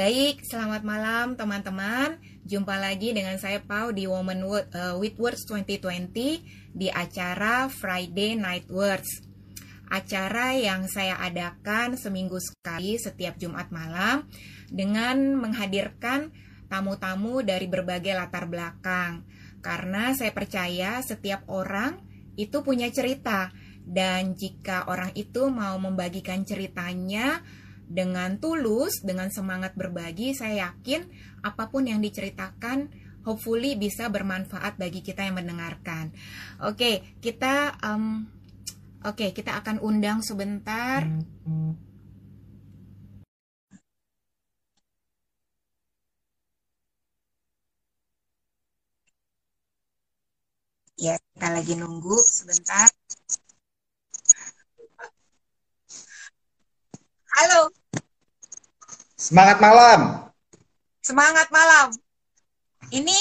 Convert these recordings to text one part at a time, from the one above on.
Baik, selamat malam teman-teman. Jumpa lagi dengan saya Pau di Woman uh, with Words 2020 di acara Friday Night Words. Acara yang saya adakan seminggu sekali setiap Jumat malam dengan menghadirkan tamu-tamu dari berbagai latar belakang. Karena saya percaya setiap orang itu punya cerita dan jika orang itu mau membagikan ceritanya dengan tulus, dengan semangat berbagi, saya yakin apa pun yang diceritakan hopefully bisa bermanfaat bagi kita yang mendengarkan. Oke, kita um, oke, kita akan undang sebentar. Ya, kita lagi nunggu sebentar. Halo. Semangat malam. Semangat malam. Ini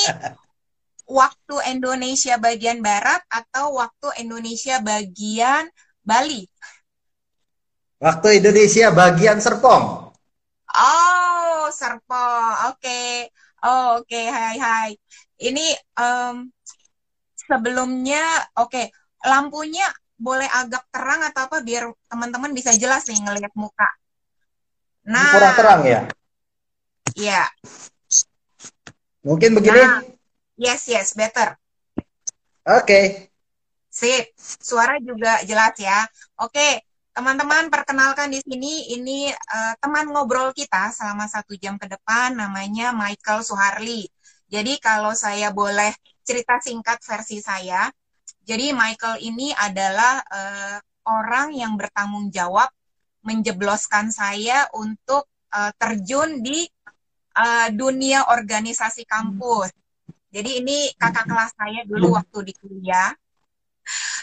waktu Indonesia bagian barat atau waktu Indonesia bagian Bali? Waktu Indonesia bagian Serpong. Oh, Serpong. Oke. Okay. Oh, oke. Okay. Hai, hai. Ini um, sebelumnya, oke. Okay. Lampunya boleh agak terang atau apa biar teman-teman bisa jelas nih ngelihat muka. Nah, Ini kurang terang ya? Iya. Mungkin begini? Nah, yes, yes, better. Oke. Okay. Sip. Suara juga jelas ya. Oke, teman-teman perkenalkan di sini ini uh, teman ngobrol kita selama satu jam ke depan namanya Michael Suharli. Jadi kalau saya boleh cerita singkat versi saya, jadi Michael ini adalah uh, orang yang bertanggung jawab menjebloskan saya untuk uh, terjun di uh, dunia organisasi kampus. Jadi ini kakak kelas saya dulu waktu di kuliah.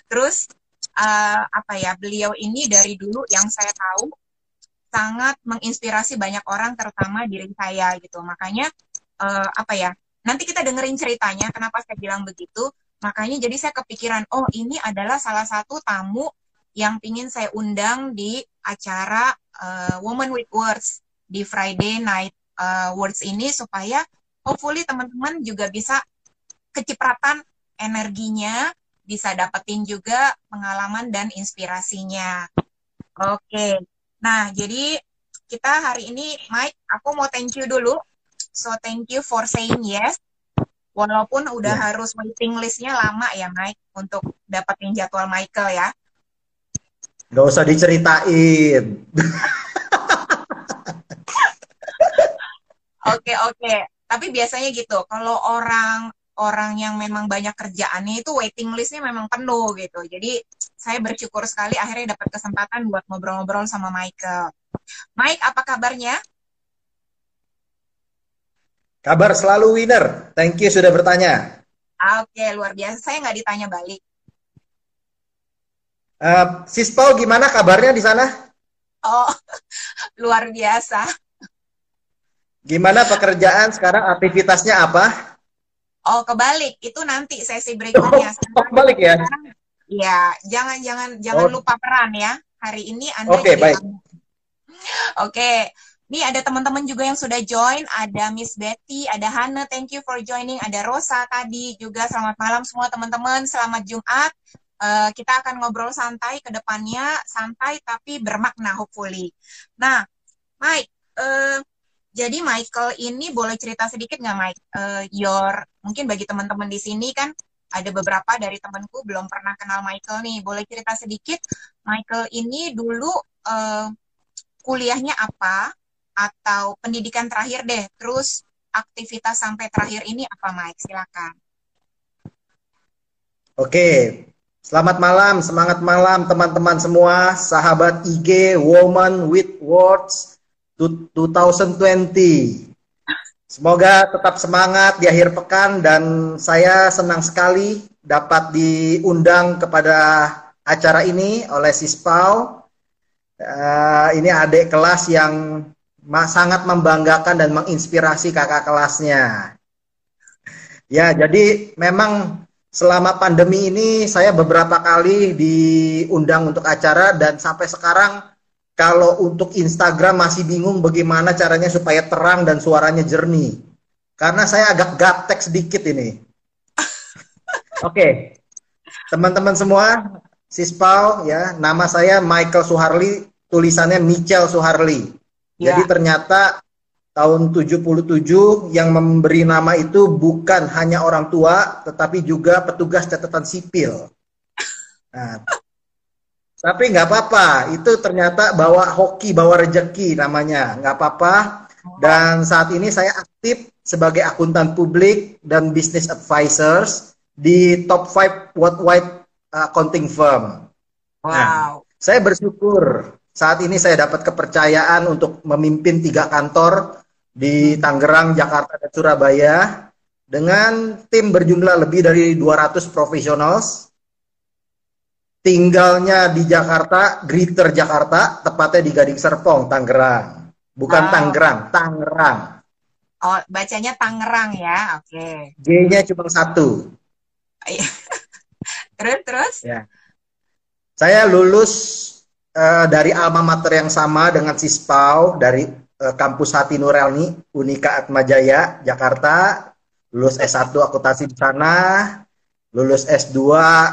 Terus uh, apa ya beliau ini dari dulu yang saya tahu sangat menginspirasi banyak orang terutama diri saya gitu. Makanya uh, apa ya nanti kita dengerin ceritanya kenapa saya bilang begitu. Makanya jadi saya kepikiran oh ini adalah salah satu tamu yang ingin saya undang di acara uh, Woman with Words di Friday Night uh, Words ini supaya hopefully teman-teman juga bisa kecipratan energinya, bisa dapetin juga pengalaman dan inspirasinya. Oke, okay. nah jadi kita hari ini, Mike, aku mau thank you dulu. So thank you for saying yes. Walaupun udah yeah. harus waiting listnya lama ya, Mike, untuk dapetin jadwal Michael ya. Gak usah diceritain. Oke oke. Tapi biasanya gitu. Kalau orang orang yang memang banyak kerjaannya itu waiting listnya memang penuh gitu. Jadi saya bersyukur sekali akhirnya dapat kesempatan buat ngobrol-ngobrol sama Michael. Mike, apa kabarnya? Kabar selalu winner. Thank you sudah bertanya. Oke, luar biasa. Saya nggak ditanya balik. Uh, Sis Pau gimana kabarnya di sana? Oh, luar biasa. Gimana pekerjaan sekarang aktivitasnya apa? Oh, kebalik. Itu nanti sesi berikutnya. Oh, kebalik ya? Iya, jangan jangan oh. lupa peran ya. Hari ini Anda Oke, okay, baik. Oke. Okay. Ini ada teman-teman juga yang sudah join, ada Miss Betty, ada Hana, thank you for joining, ada Rosa tadi juga selamat malam semua teman-teman, selamat Jumat. Uh, kita akan ngobrol santai ke depannya, santai tapi bermakna hopefully. Nah, Mike, uh, jadi Michael ini boleh cerita sedikit nggak Mike? Uh, your mungkin bagi teman-teman di sini kan ada beberapa dari temanku belum pernah kenal Michael nih. Boleh cerita sedikit Michael ini dulu uh, kuliahnya apa atau pendidikan terakhir deh. Terus aktivitas sampai terakhir ini apa Mike? Silakan. Oke, Selamat malam, semangat malam teman-teman semua, sahabat IG Woman with Words 2020. Semoga tetap semangat di akhir pekan dan saya senang sekali dapat diundang kepada acara ini oleh Sispau. Uh, ini adik kelas yang sangat membanggakan dan menginspirasi kakak kelasnya. Ya, jadi memang selama pandemi ini saya beberapa kali diundang untuk acara dan sampai sekarang kalau untuk Instagram masih bingung bagaimana caranya supaya terang dan suaranya jernih. Karena saya agak gaptek sedikit ini. Oke, okay. teman-teman semua, Sispau ya, nama saya Michael Suharli, tulisannya Michel Suharli. Ya. Jadi ternyata tahun 77 yang memberi nama itu bukan hanya orang tua, tetapi juga petugas catatan sipil. Nah, tapi nggak apa-apa, itu ternyata bawa hoki, bawa rejeki namanya, nggak apa-apa. Dan saat ini saya aktif sebagai akuntan publik dan business advisors di top 5 worldwide accounting firm. Wow. Nah, saya bersyukur saat ini saya dapat kepercayaan untuk memimpin tiga kantor di Tangerang, Jakarta, dan Surabaya dengan tim berjumlah lebih dari 200 profesionals. Tinggalnya di Jakarta, Greater Jakarta, tepatnya di Gading Serpong, Tangerang. Bukan wow. Tangerang, Tangerang. Oh, bacanya Tangerang ya, oke. Okay. G-nya cuma satu. Iya. terus, terus? Ya. Saya lulus uh, dari alma mater yang sama dengan Sispau dari kampus Hati Nurelni, Unika Atmajaya, Jakarta. Lulus S1 akuntansi di sana, lulus S2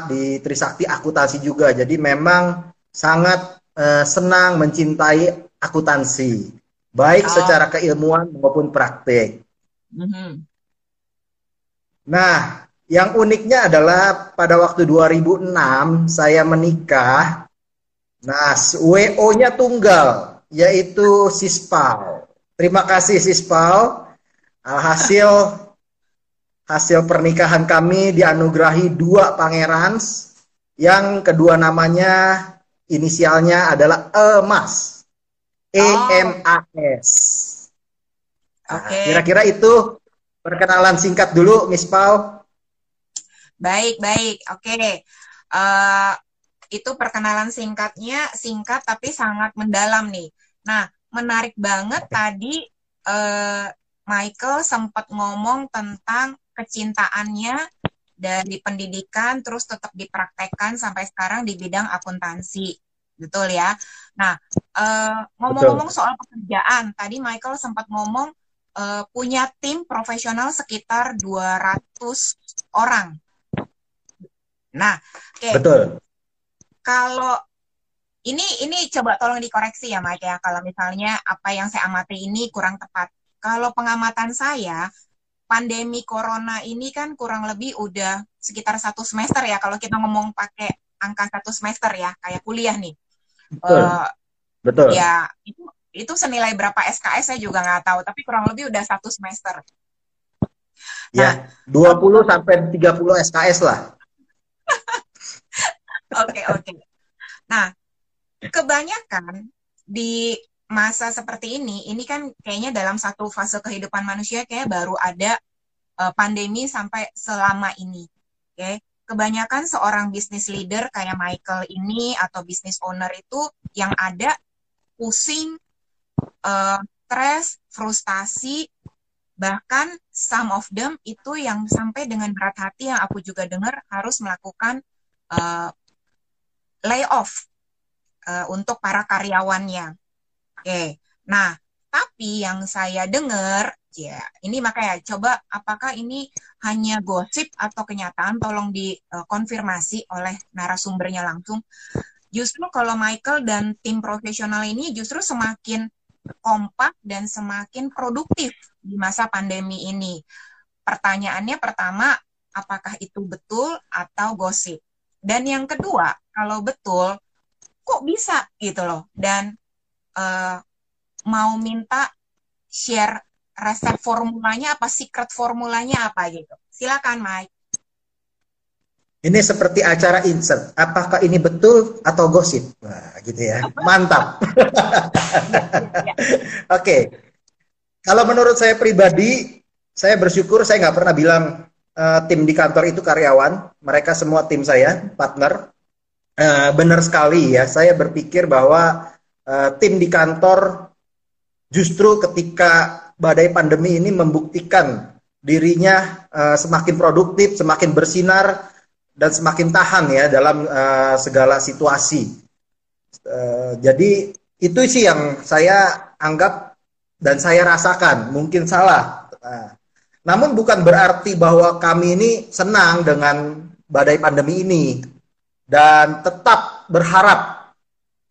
di Trisakti akuntansi juga. Jadi memang sangat uh, senang mencintai akuntansi, baik oh. secara keilmuan maupun praktik. Mm -hmm. Nah, yang uniknya adalah pada waktu 2006 saya menikah. Nah, WO-nya tunggal yaitu Sispal. Terima kasih Sispal. Hasil hasil pernikahan kami dianugerahi dua pangeran yang kedua namanya inisialnya adalah Emas. E M A S. Nah, Oke. Okay. Kira-kira itu perkenalan singkat dulu Miss Pau. Baik, baik. Oke. Okay. Uh, eh, itu perkenalan singkatnya singkat tapi sangat mendalam nih. Nah, menarik banget tadi uh, Michael sempat ngomong tentang kecintaannya dari pendidikan terus tetap dipraktekkan sampai sekarang di bidang akuntansi. Betul ya. Nah, uh, ngomong-ngomong soal pekerjaan, tadi Michael sempat ngomong uh, punya tim profesional sekitar 200 orang. Nah, oke. Okay. Betul. Kalau ini ini coba tolong dikoreksi ya Mike ya kalau misalnya apa yang saya amati ini kurang tepat. Kalau pengamatan saya pandemi corona ini kan kurang lebih udah sekitar satu semester ya kalau kita ngomong pakai angka satu semester ya kayak kuliah nih. Betul. Uh, Betul. Ya itu itu senilai berapa SKS saya juga nggak tahu tapi kurang lebih udah satu semester. Ya, nah, ya, 20 sampai 30 SKS lah. Oke, oke. Nah, kebanyakan di masa seperti ini, ini kan kayaknya dalam satu fase kehidupan manusia kayak baru ada uh, pandemi sampai selama ini. Oke, okay? kebanyakan seorang bisnis leader kayak Michael ini atau bisnis owner itu yang ada pusing, uh, stres, frustasi, bahkan some of them itu yang sampai dengan berat hati yang aku juga dengar harus melakukan uh, layoff uh, untuk para karyawannya. Oke, nah tapi yang saya dengar ya ini makanya coba apakah ini hanya gosip atau kenyataan tolong dikonfirmasi oleh narasumbernya langsung. Justru kalau Michael dan tim profesional ini justru semakin kompak dan semakin produktif di masa pandemi ini. Pertanyaannya pertama, apakah itu betul atau gosip? Dan yang kedua, kalau betul, kok bisa gitu loh? Dan uh, mau minta share resep formulanya apa, secret formulanya apa gitu. Silakan Mike. Ini seperti acara insert. Apakah ini betul atau gosip? Wah, gitu ya. Mantap. Oke. okay. Kalau menurut saya pribadi, saya bersyukur saya nggak pernah bilang uh, tim di kantor itu karyawan. Mereka semua tim saya, partner. Uh, benar sekali ya. Saya berpikir bahwa uh, tim di kantor justru ketika badai pandemi ini membuktikan dirinya uh, semakin produktif, semakin bersinar, dan semakin tahan ya dalam uh, segala situasi. Uh, jadi itu sih yang saya anggap dan saya rasakan. Mungkin salah. Nah, namun bukan berarti bahwa kami ini senang dengan badai pandemi ini dan tetap berharap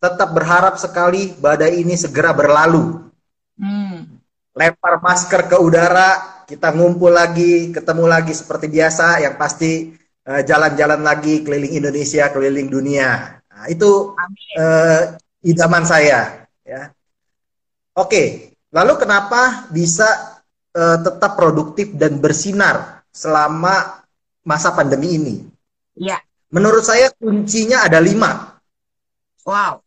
tetap berharap sekali badai ini segera berlalu. Hmm. Lempar masker ke udara, kita ngumpul lagi, ketemu lagi seperti biasa, yang pasti eh, jalan-jalan uh, lagi keliling Indonesia, keliling dunia. Nah, itu uh, idaman saya. Ya. Oke, lalu kenapa bisa uh, tetap produktif dan bersinar selama masa pandemi ini? Iya. Menurut saya kuncinya ada lima. Wow.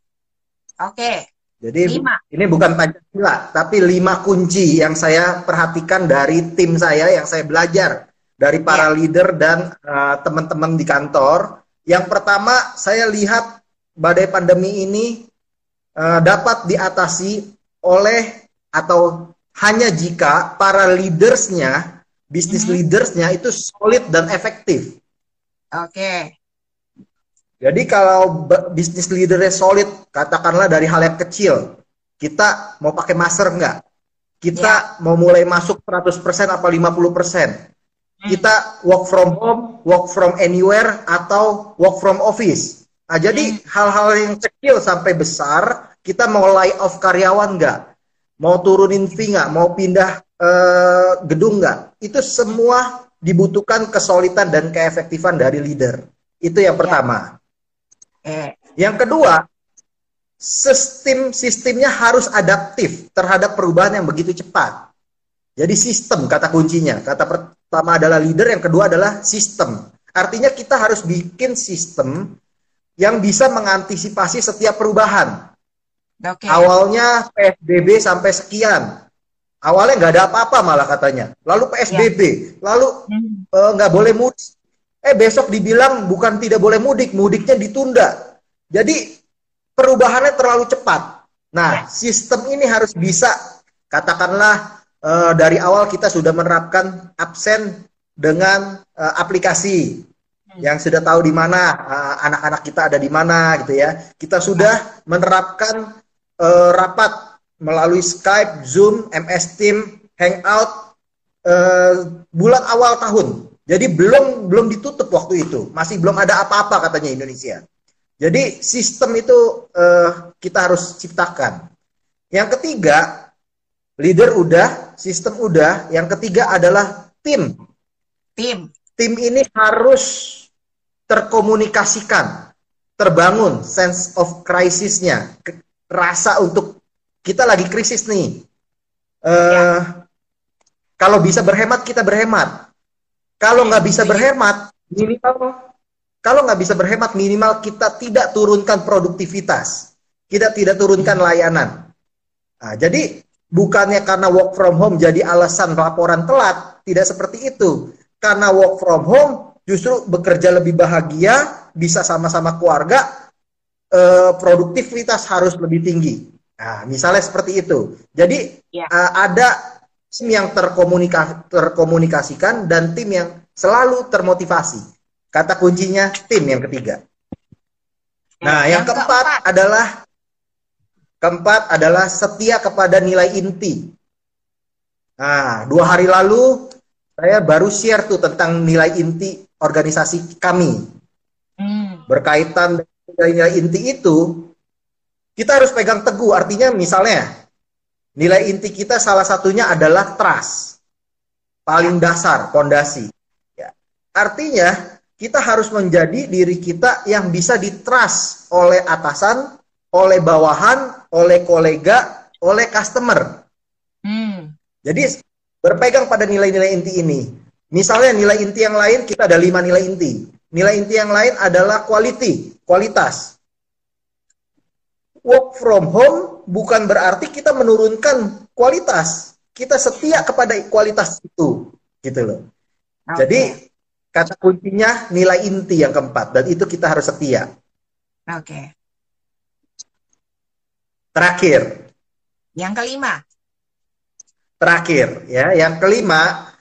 Oke. Okay. Jadi lima. ini bukan Pancasila, tapi lima kunci yang saya perhatikan dari tim saya yang saya belajar dari para ya. leader dan uh, teman-teman di kantor. Yang pertama, saya lihat badai pandemi ini uh, dapat diatasi oleh atau hanya jika para leadersnya, bisnis mm -hmm. leadersnya itu solid dan efektif. Oke. Okay. Jadi kalau bisnis leadernya solid, katakanlah dari hal yang kecil, kita mau pakai masker enggak? Kita yeah. mau mulai masuk 100% apa 50%? Hmm. Kita work from home, work from anywhere, atau work from office. Nah, jadi hmm. hal-hal yang kecil sampai besar, kita mau lay off karyawan enggak? mau turunin fee nggak, mau pindah uh, gedung nggak, itu semua dibutuhkan kesolidan dan keefektifan dari leader. Itu yang ya. pertama. Eh. Yang kedua, sistem sistemnya harus adaptif terhadap perubahan yang begitu cepat. Jadi sistem kata kuncinya. Kata pertama adalah leader, yang kedua adalah sistem. Artinya kita harus bikin sistem yang bisa mengantisipasi setiap perubahan. Okay. Awalnya PSBB sampai sekian. Awalnya nggak ada apa-apa malah katanya. Lalu PSBB, ya. lalu hmm. Eh, nggak hmm. uh, boleh mudik. Eh besok dibilang bukan tidak boleh mudik, mudiknya ditunda. Jadi perubahannya terlalu cepat. Nah, ya. sistem ini harus bisa katakanlah uh, dari awal kita sudah menerapkan absen dengan uh, aplikasi hmm. yang sudah tahu di mana anak-anak uh, kita ada di mana gitu ya. Kita sudah menerapkan uh, rapat melalui Skype, Zoom, MS Team, Hangout uh, bulan awal tahun. Jadi belum belum ditutup waktu itu, masih belum ada apa-apa katanya Indonesia. Jadi sistem itu uh, kita harus ciptakan. Yang ketiga, leader udah, sistem udah. Yang ketiga adalah tim. Tim. Tim ini harus terkomunikasikan, terbangun sense of crisisnya, rasa untuk kita lagi krisis nih. Uh, ya. Kalau bisa berhemat kita berhemat. Kalau nggak bisa berhemat minimal kalau nggak bisa berhemat minimal kita tidak turunkan produktivitas, kita tidak turunkan layanan. Nah, jadi bukannya karena work from home jadi alasan laporan telat, tidak seperti itu. Karena work from home justru bekerja lebih bahagia, bisa sama-sama keluarga, uh, produktivitas harus lebih tinggi. Nah, misalnya seperti itu. Jadi ya. uh, ada tim yang terkomunika terkomunikasikan dan tim yang selalu termotivasi. Kata kuncinya tim yang ketiga. Nah, yang, yang keempat, keempat adalah keempat adalah setia kepada nilai inti. Nah, dua hari lalu saya baru share tuh tentang nilai inti organisasi kami hmm. berkaitan nilai-nilai inti itu kita harus pegang teguh. Artinya misalnya nilai inti kita salah satunya adalah trust. Paling dasar, pondasi. Ya. Artinya kita harus menjadi diri kita yang bisa ditrust oleh atasan, oleh bawahan, oleh kolega, oleh customer. Hmm. Jadi berpegang pada nilai-nilai inti ini. Misalnya nilai inti yang lain kita ada lima nilai inti. Nilai inti yang lain adalah quality kualitas. Work from home bukan berarti kita menurunkan kualitas. Kita setia kepada kualitas itu, gitu loh. Okay. Jadi kata kuncinya nilai inti yang keempat dan itu kita harus setia. Oke. Okay. Terakhir. Yang kelima. Terakhir ya, yang kelima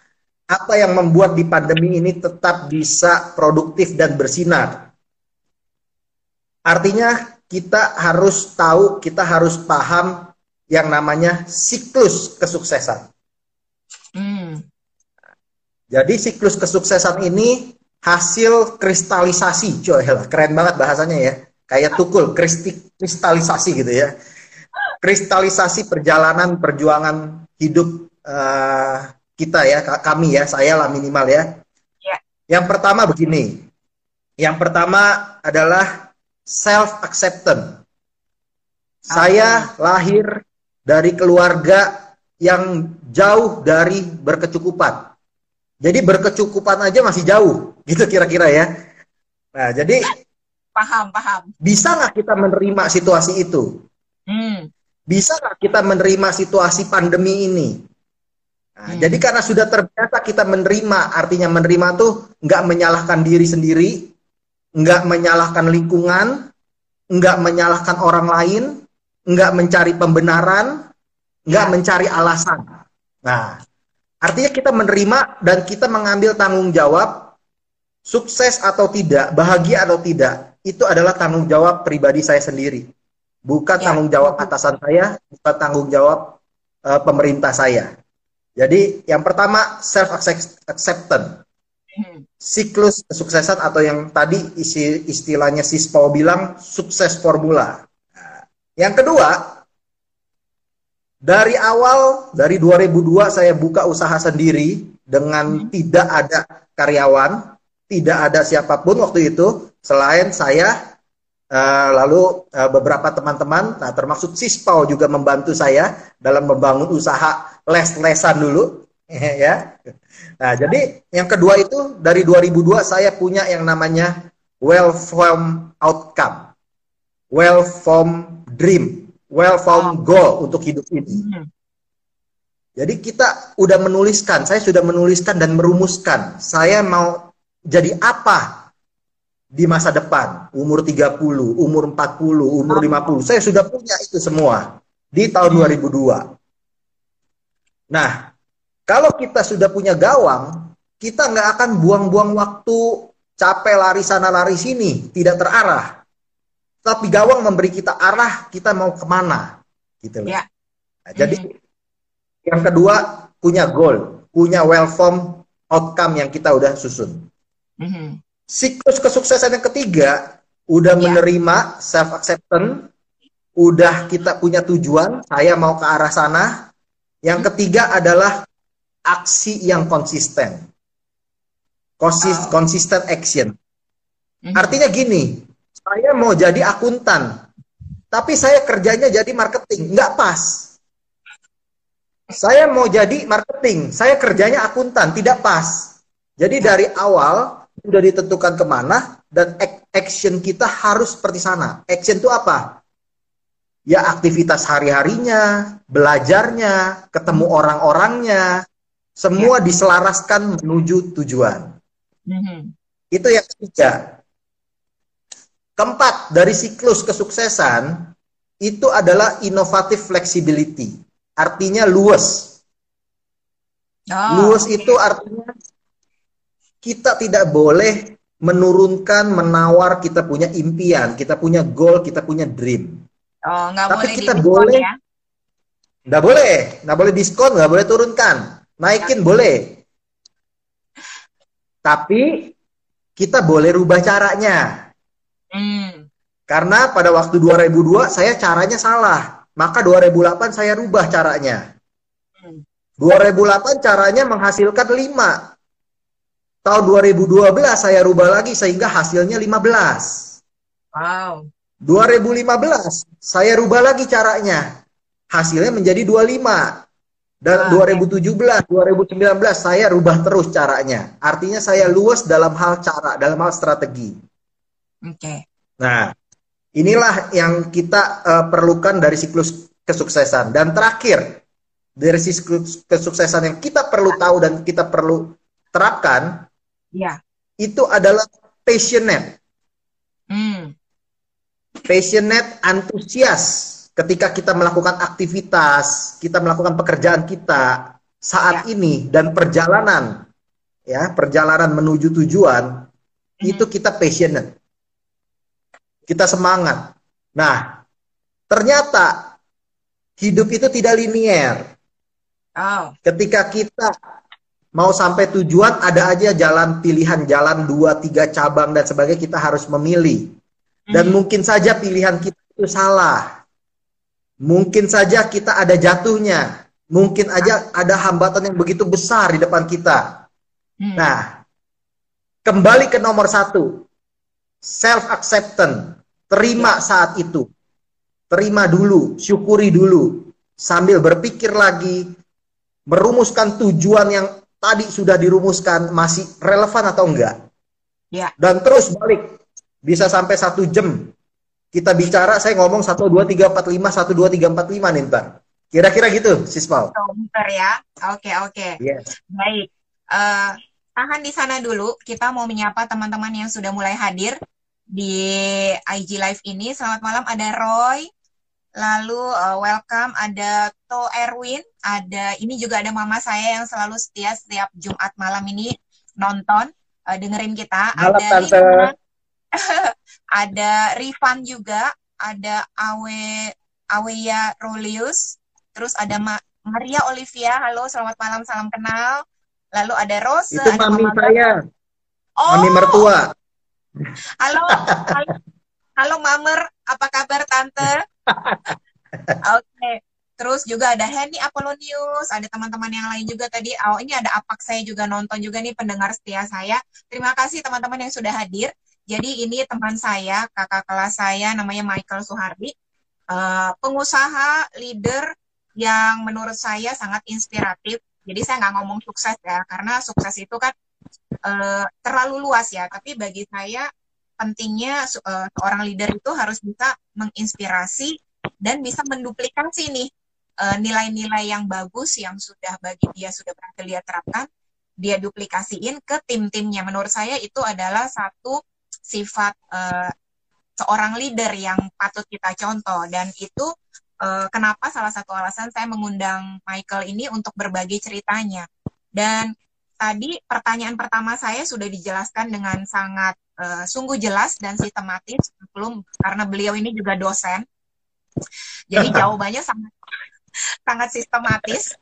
apa yang membuat di pandemi ini tetap bisa produktif dan bersinar? Artinya kita harus tahu, kita harus paham yang namanya siklus kesuksesan. Hmm. Jadi siklus kesuksesan ini hasil kristalisasi, coy, keren banget bahasanya ya, kayak tukul, kristalisasi gitu ya, kristalisasi perjalanan perjuangan hidup uh, kita ya, kami ya, saya lah minimal ya. ya. Yang pertama begini, yang pertama adalah self acceptance. Saya lahir dari keluarga yang jauh dari berkecukupan. Jadi berkecukupan aja masih jauh, gitu kira-kira ya. Nah, jadi paham, paham. Bisa nggak kita menerima situasi itu? Hmm. Bisa nggak kita menerima situasi pandemi ini? Nah, hmm. Jadi karena sudah terbiasa kita menerima, artinya menerima tuh nggak menyalahkan diri sendiri, nggak menyalahkan lingkungan, nggak menyalahkan orang lain, nggak mencari pembenaran, nggak ya. mencari alasan. Nah, artinya kita menerima dan kita mengambil tanggung jawab sukses atau tidak, bahagia atau tidak, itu adalah tanggung jawab pribadi saya sendiri. Bukan ya. tanggung jawab atasan saya, bukan tanggung jawab uh, pemerintah saya. Jadi yang pertama self acceptance. Hmm. Siklus kesuksesan atau yang tadi isi istilahnya si Sispo bilang sukses formula. Yang kedua, dari awal dari 2002 saya buka usaha sendiri dengan hmm. tidak ada karyawan, tidak ada siapa pun waktu itu selain saya uh, lalu uh, beberapa teman-teman, nah termasuk Sispau juga membantu saya dalam membangun usaha les-lesan dulu ya. Nah, jadi yang kedua itu dari 2002 saya punya yang namanya well form outcome. Well form dream, well found oh. goal untuk hidup ini. Hmm. Jadi kita udah menuliskan, saya sudah menuliskan dan merumuskan, saya mau jadi apa di masa depan, umur 30, umur 40, umur 50. Saya sudah punya itu semua di tahun 2002. Hmm. Nah, kalau kita sudah punya gawang, kita nggak akan buang-buang waktu capek lari sana lari sini, tidak terarah tapi gawang memberi kita arah kita mau ke mana gitu loh. Ya. Nah, jadi hmm. yang kedua punya goal, punya well form outcome yang kita udah susun. Hmm. Siklus kesuksesan yang ketiga udah ya. menerima self acceptance, udah kita punya tujuan, saya mau ke arah sana. Yang hmm. ketiga adalah aksi yang konsisten. Konsis oh. Consistent action. Hmm. Artinya gini, saya mau jadi akuntan, tapi saya kerjanya jadi marketing, nggak pas. Saya mau jadi marketing, saya kerjanya akuntan, tidak pas. Jadi dari awal sudah ditentukan ke mana dan action kita harus seperti sana. Action itu apa? Ya aktivitas hari-harinya, belajarnya, ketemu orang-orangnya, semua ya. diselaraskan menuju tujuan. Mm -hmm. Itu yang ketiga. Keempat, dari siklus kesuksesan itu adalah inovatif flexibility. Artinya luas. Oh, luas okay. itu artinya kita tidak boleh menurunkan, menawar kita punya impian, kita punya goal, kita punya dream. Oh, nggak Tapi boleh kita boleh, ya? nggak boleh, nggak boleh diskon, nggak boleh turunkan, naikin boleh. Tapi kita boleh rubah caranya. Hmm. Karena pada waktu 2002 saya caranya salah. Maka 2008 saya rubah caranya. Hmm. 2008 caranya menghasilkan 5. Tahun 2012 saya rubah lagi sehingga hasilnya 15. Wow. 2015 saya rubah lagi caranya. Hasilnya menjadi 25. Dan ah, 2017, 2019 saya rubah terus caranya. Artinya saya luas dalam hal cara, dalam hal strategi. Oke. Okay. Nah, inilah yang kita uh, perlukan dari siklus kesuksesan. Dan terakhir, dari siklus kesuksesan yang kita perlu tahu dan kita perlu terapkan, ya. itu adalah passionate. Hmm. Passionate, antusias ketika kita melakukan aktivitas, kita melakukan pekerjaan kita saat ya. ini dan perjalanan, ya perjalanan menuju tujuan, hmm. itu kita passionate kita semangat. Nah, ternyata hidup itu tidak linier. Oh. Ketika kita mau sampai tujuan, ada aja jalan pilihan jalan dua tiga cabang dan sebagainya kita harus memilih. Dan hmm. mungkin saja pilihan kita itu salah. Mungkin saja kita ada jatuhnya. Mungkin aja ada hambatan yang begitu besar di depan kita. Hmm. Nah, kembali ke nomor satu, self acceptance, terima ya. saat itu, terima dulu, syukuri dulu, sambil berpikir lagi, merumuskan tujuan yang tadi sudah dirumuskan masih relevan atau enggak. Ya. Dan terus balik, bisa sampai satu jam kita bicara, saya ngomong satu dua tiga empat lima satu dua tiga empat lima nih ntar. Kira-kira gitu, Sispal. Bentar ya. Oke, oke. Yes. Baik. Uh, tahan di sana dulu. Kita mau menyapa teman-teman yang sudah mulai hadir di IG Live ini. Selamat malam, ada Roy. Lalu uh, welcome ada To Erwin, ada ini juga ada mama saya yang selalu setia setiap Jumat malam ini nonton, uh, dengerin kita. Malam, ada Tante. ada Rifan juga, ada Awe Aweya Rolius, terus ada Ma Maria Olivia. Halo, selamat malam, salam kenal. Lalu ada Rose, Itu ada mami Mama saya. Oh. Mami mertua. Halo, halo, halo Mamer, apa kabar Tante? Oke. Okay. Terus juga ada Henny Apollonius, ada teman-teman yang lain juga tadi. Oh, ini ada Apak saya juga nonton juga nih pendengar setia saya. Terima kasih teman-teman yang sudah hadir. Jadi ini teman saya, kakak kelas saya namanya Michael Suhardi. Uh, pengusaha, leader yang menurut saya sangat inspiratif. Jadi saya nggak ngomong sukses ya, karena sukses itu kan uh, terlalu luas ya. Tapi bagi saya pentingnya uh, seorang leader itu harus bisa menginspirasi dan bisa menduplikasi nih nilai-nilai uh, yang bagus yang sudah bagi dia sudah berhasil dia terapkan dia duplikasiin ke tim-timnya menurut saya itu adalah satu sifat uh, seorang leader yang patut kita contoh. Dan itu uh, kenapa salah satu alasan saya mengundang Michael ini untuk berbagi ceritanya. Dan tadi pertanyaan pertama saya sudah dijelaskan dengan sangat uh, sungguh jelas dan sistematis belum karena beliau ini juga dosen. Jadi jawabannya sangat sangat sistematis.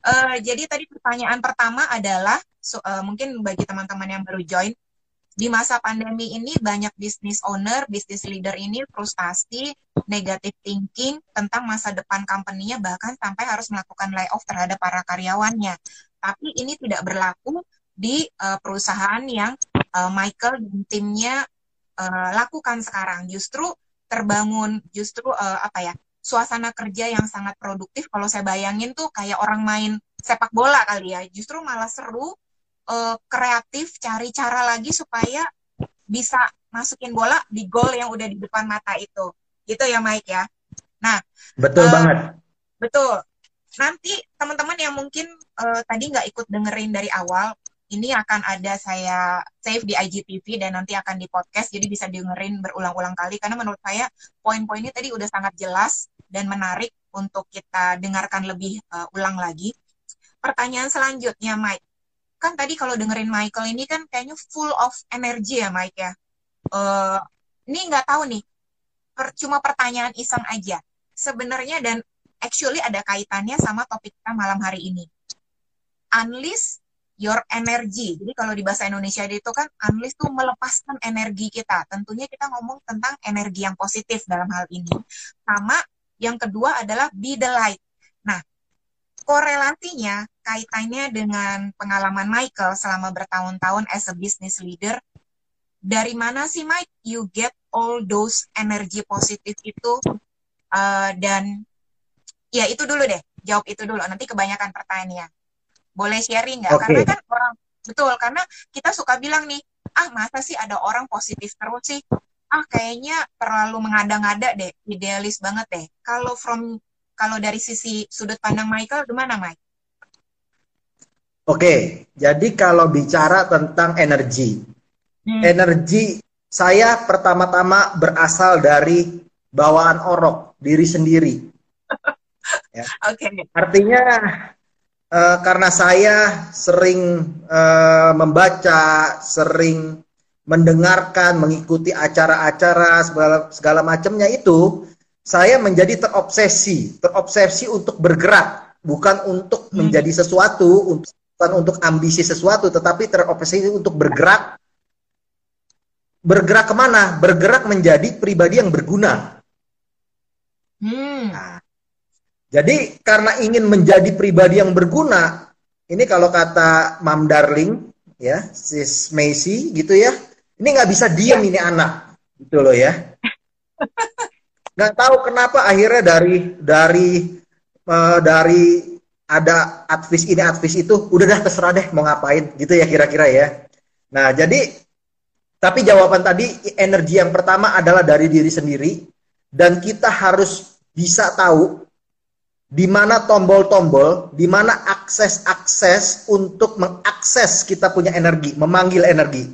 Uh, jadi tadi pertanyaan pertama adalah so, uh, mungkin bagi teman-teman yang baru join di masa pandemi ini banyak bisnis owner, bisnis leader ini frustasi, negative thinking tentang masa depan company-nya bahkan sampai harus melakukan layoff terhadap para karyawannya. Tapi ini tidak berlaku di uh, perusahaan yang uh, Michael dan timnya uh, lakukan sekarang. Justru terbangun justru uh, apa ya suasana kerja yang sangat produktif kalau saya bayangin tuh kayak orang main sepak bola kali ya justru malah seru uh, kreatif cari cara lagi supaya bisa masukin bola di gol yang udah di depan mata itu gitu ya Mike ya nah betul uh, banget betul nanti teman-teman yang mungkin uh, tadi nggak ikut dengerin dari awal ini akan ada saya save di IGTV dan nanti akan di podcast jadi bisa dengerin berulang-ulang kali karena menurut saya poin-poinnya tadi udah sangat jelas dan menarik untuk kita dengarkan lebih uh, ulang lagi. Pertanyaan selanjutnya Mike. Kan tadi kalau dengerin Michael ini kan kayaknya full of energy ya Mike ya. Uh, ini nggak tahu nih. Per, cuma pertanyaan iseng aja. Sebenarnya dan actually ada kaitannya sama topik kita malam hari ini. Unleash your energy. Jadi kalau di bahasa Indonesia itu kan unleash tuh melepaskan energi kita. Tentunya kita ngomong tentang energi yang positif dalam hal ini. Sama yang kedua adalah be the light. Korelasinya kaitannya dengan pengalaman Michael selama bertahun-tahun as a business leader. Dari mana sih Mike you get all those energi positif itu uh, dan ya itu dulu deh jawab itu dulu nanti kebanyakan pertanyaannya boleh sharing nggak? Okay. Karena kan orang betul karena kita suka bilang nih, ah masa sih ada orang positif terus sih? Ah kayaknya terlalu mengada-ngada deh, idealis banget deh. Kalau from kalau dari sisi sudut pandang Michael, gimana Mike? Oke, jadi kalau bicara tentang energi, hmm. energi saya pertama-tama berasal dari bawaan orok diri sendiri. ya. Oke. Okay. Artinya Uh, karena saya sering uh, membaca, sering mendengarkan, mengikuti acara-acara segala, segala macamnya itu, saya menjadi terobsesi, terobsesi untuk bergerak, bukan untuk hmm. menjadi sesuatu, bukan untuk ambisi sesuatu, tetapi terobsesi untuk bergerak. Bergerak ke mana? Bergerak menjadi pribadi yang berguna. Hmm. Nah, jadi karena ingin menjadi pribadi yang berguna, ini kalau kata Mam Darling, ya, sis Macy gitu ya, ini nggak bisa diam ini anak, gitu loh ya. Nggak tahu kenapa akhirnya dari dari uh, dari ada advis ini advis itu, udah dah terserah deh mau ngapain, gitu ya kira-kira ya. Nah jadi tapi jawaban tadi energi yang pertama adalah dari diri sendiri dan kita harus bisa tahu di mana tombol-tombol, di mana akses-akses untuk mengakses kita punya energi, memanggil energi.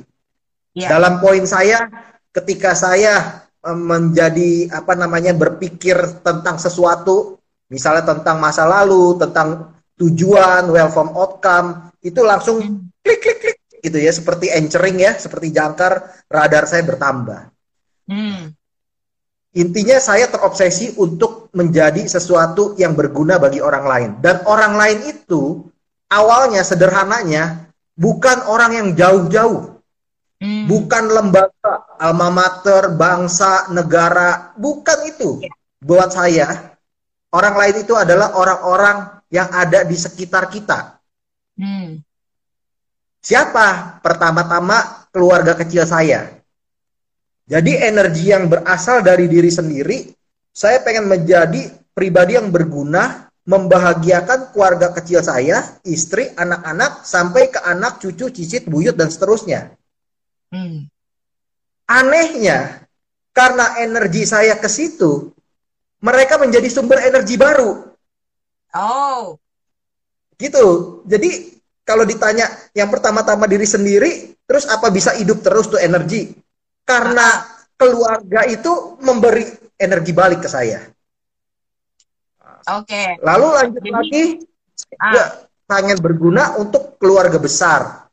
Ya. Dalam poin saya, ketika saya menjadi apa namanya berpikir tentang sesuatu, misalnya tentang masa lalu, tentang tujuan, welcome outcome, itu langsung klik klik klik gitu ya seperti anchoring ya seperti jangkar radar saya bertambah. Hmm. intinya saya terobsesi untuk menjadi sesuatu yang berguna bagi orang lain. Dan orang lain itu awalnya sederhananya bukan orang yang jauh-jauh hmm. bukan lembaga alma mater bangsa negara bukan itu ya. buat saya orang lain itu adalah orang-orang yang ada di sekitar kita hmm Siapa? Pertama-tama keluarga kecil saya. Jadi energi yang berasal dari diri sendiri, saya pengen menjadi pribadi yang berguna, membahagiakan keluarga kecil saya, istri, anak-anak, sampai ke anak, cucu, cicit, buyut, dan seterusnya. Hmm. Anehnya, karena energi saya ke situ, mereka menjadi sumber energi baru. Oh. Gitu. Jadi kalau ditanya yang pertama-tama diri sendiri, terus apa bisa hidup terus tuh energi? Karena keluarga itu memberi energi balik ke saya. Oke. Okay. Lalu lanjut Jadi, lagi, ah. pengen berguna untuk keluarga besar.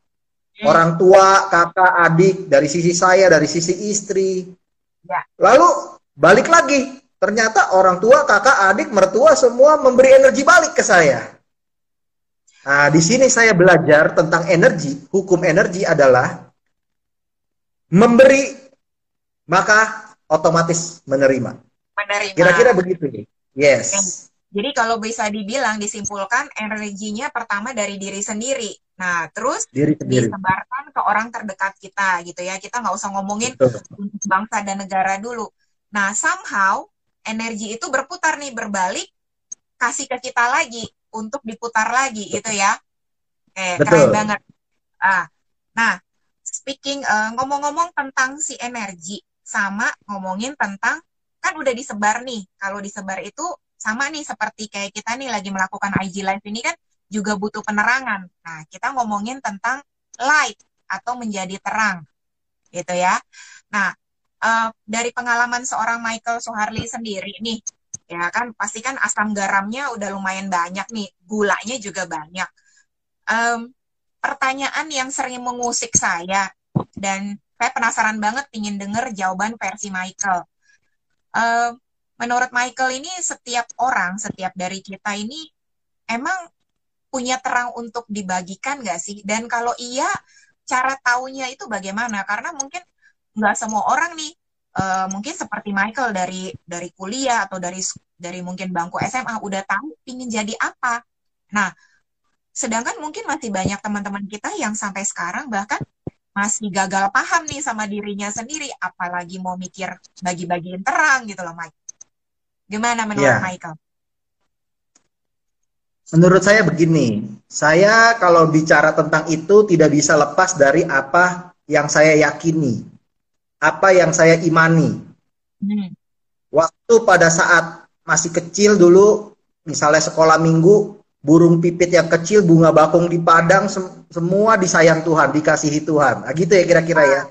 Hmm. Orang tua, kakak, adik, dari sisi saya, dari sisi istri. Ya. Lalu balik lagi, ternyata orang tua, kakak, adik, mertua semua memberi energi balik ke saya. Nah, di sini saya belajar tentang energi. Hukum energi adalah memberi maka otomatis menerima. Menerima. Kira-kira begitu nih. Yes. Jadi kalau bisa dibilang disimpulkan energinya pertama dari diri sendiri. Nah, terus diri disebarkan ke orang terdekat kita gitu ya. Kita nggak usah ngomongin untuk bangsa dan negara dulu. Nah, somehow energi itu berputar nih berbalik kasih ke kita lagi untuk diputar lagi gitu ya. Eh, keren banget. Ah, nah, speaking eh, ngomong-ngomong tentang si energi sama ngomongin tentang kan udah disebar nih. Kalau disebar itu sama nih seperti kayak kita nih lagi melakukan IG live ini kan juga butuh penerangan. Nah, kita ngomongin tentang light atau menjadi terang. Gitu ya. Nah, uh, dari pengalaman seorang Michael Soharli sendiri nih, ya kan pasti kan asam garamnya udah lumayan banyak nih gulanya juga banyak um, pertanyaan yang sering mengusik saya dan saya penasaran banget ingin denger jawaban versi Michael um, menurut Michael ini setiap orang setiap dari kita ini emang punya terang untuk dibagikan gak sih dan kalau iya cara taunya itu bagaimana karena mungkin nggak semua orang nih uh, mungkin seperti Michael dari dari kuliah atau dari dari mungkin bangku SMA udah tahu ingin jadi apa. Nah, sedangkan mungkin masih banyak teman-teman kita yang sampai sekarang bahkan masih gagal paham nih sama dirinya sendiri, apalagi mau mikir bagi-bagiin terang gitu loh, Mike. Gimana menurut yeah. Michael? Menurut saya begini, saya kalau bicara tentang itu tidak bisa lepas dari apa yang saya yakini apa yang saya imani. Hmm. Waktu pada saat masih kecil dulu, misalnya sekolah minggu, burung pipit yang kecil, bunga bakung di padang, sem semua disayang Tuhan, dikasihi Tuhan. Nah, gitu ya kira-kira ya. ya.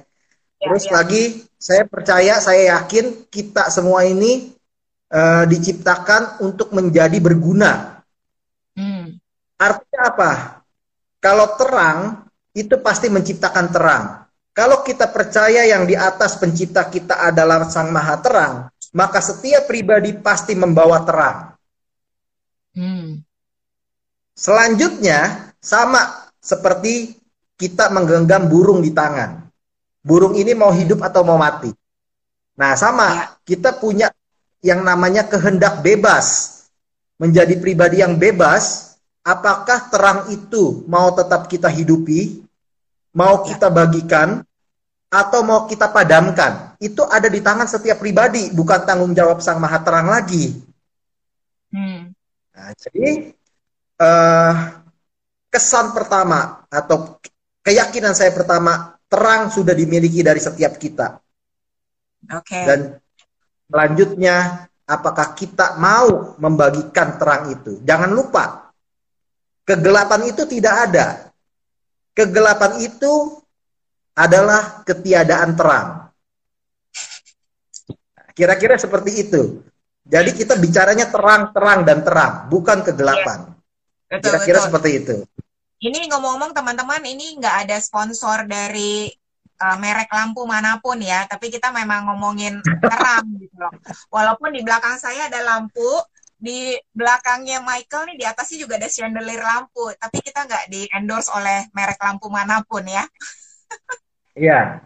Terus ya. lagi, saya percaya, saya yakin kita semua ini uh, diciptakan untuk menjadi berguna. Hmm. Artinya apa? Kalau terang, itu pasti menciptakan terang Kalau kita percaya yang di atas pencipta kita adalah Sang Maha Terang, maka setiap pribadi pasti membawa terang. Hmm. Selanjutnya, sama seperti kita menggenggam burung di tangan. Burung ini mau hidup atau mau mati. Nah, sama, ya. kita punya yang namanya kehendak bebas. Menjadi pribadi yang bebas, apakah terang itu mau tetap kita hidupi mau ya. kita bagikan atau mau kita padamkan, itu ada di tangan setiap pribadi, bukan tanggung jawab Sang Maha Terang lagi. Hmm. Nah, jadi uh, kesan pertama atau keyakinan saya pertama, terang sudah dimiliki dari setiap kita. Oke. Okay. Dan selanjutnya, apakah kita mau membagikan terang itu? Jangan lupa, kegelapan itu tidak ada. Kegelapan itu adalah ketiadaan terang. Kira-kira seperti itu. Jadi kita bicaranya terang-terang dan terang, bukan kegelapan. Iya. Kira-kira seperti itu. Ini ngomong-ngomong teman-teman, ini nggak ada sponsor dari uh, merek lampu mana pun ya, tapi kita memang ngomongin terang gitu loh. Walaupun di belakang saya ada lampu, di belakangnya Michael nih di atasnya juga ada chandelier lampu, tapi kita nggak di endorse oleh merek lampu mana pun ya. Iya.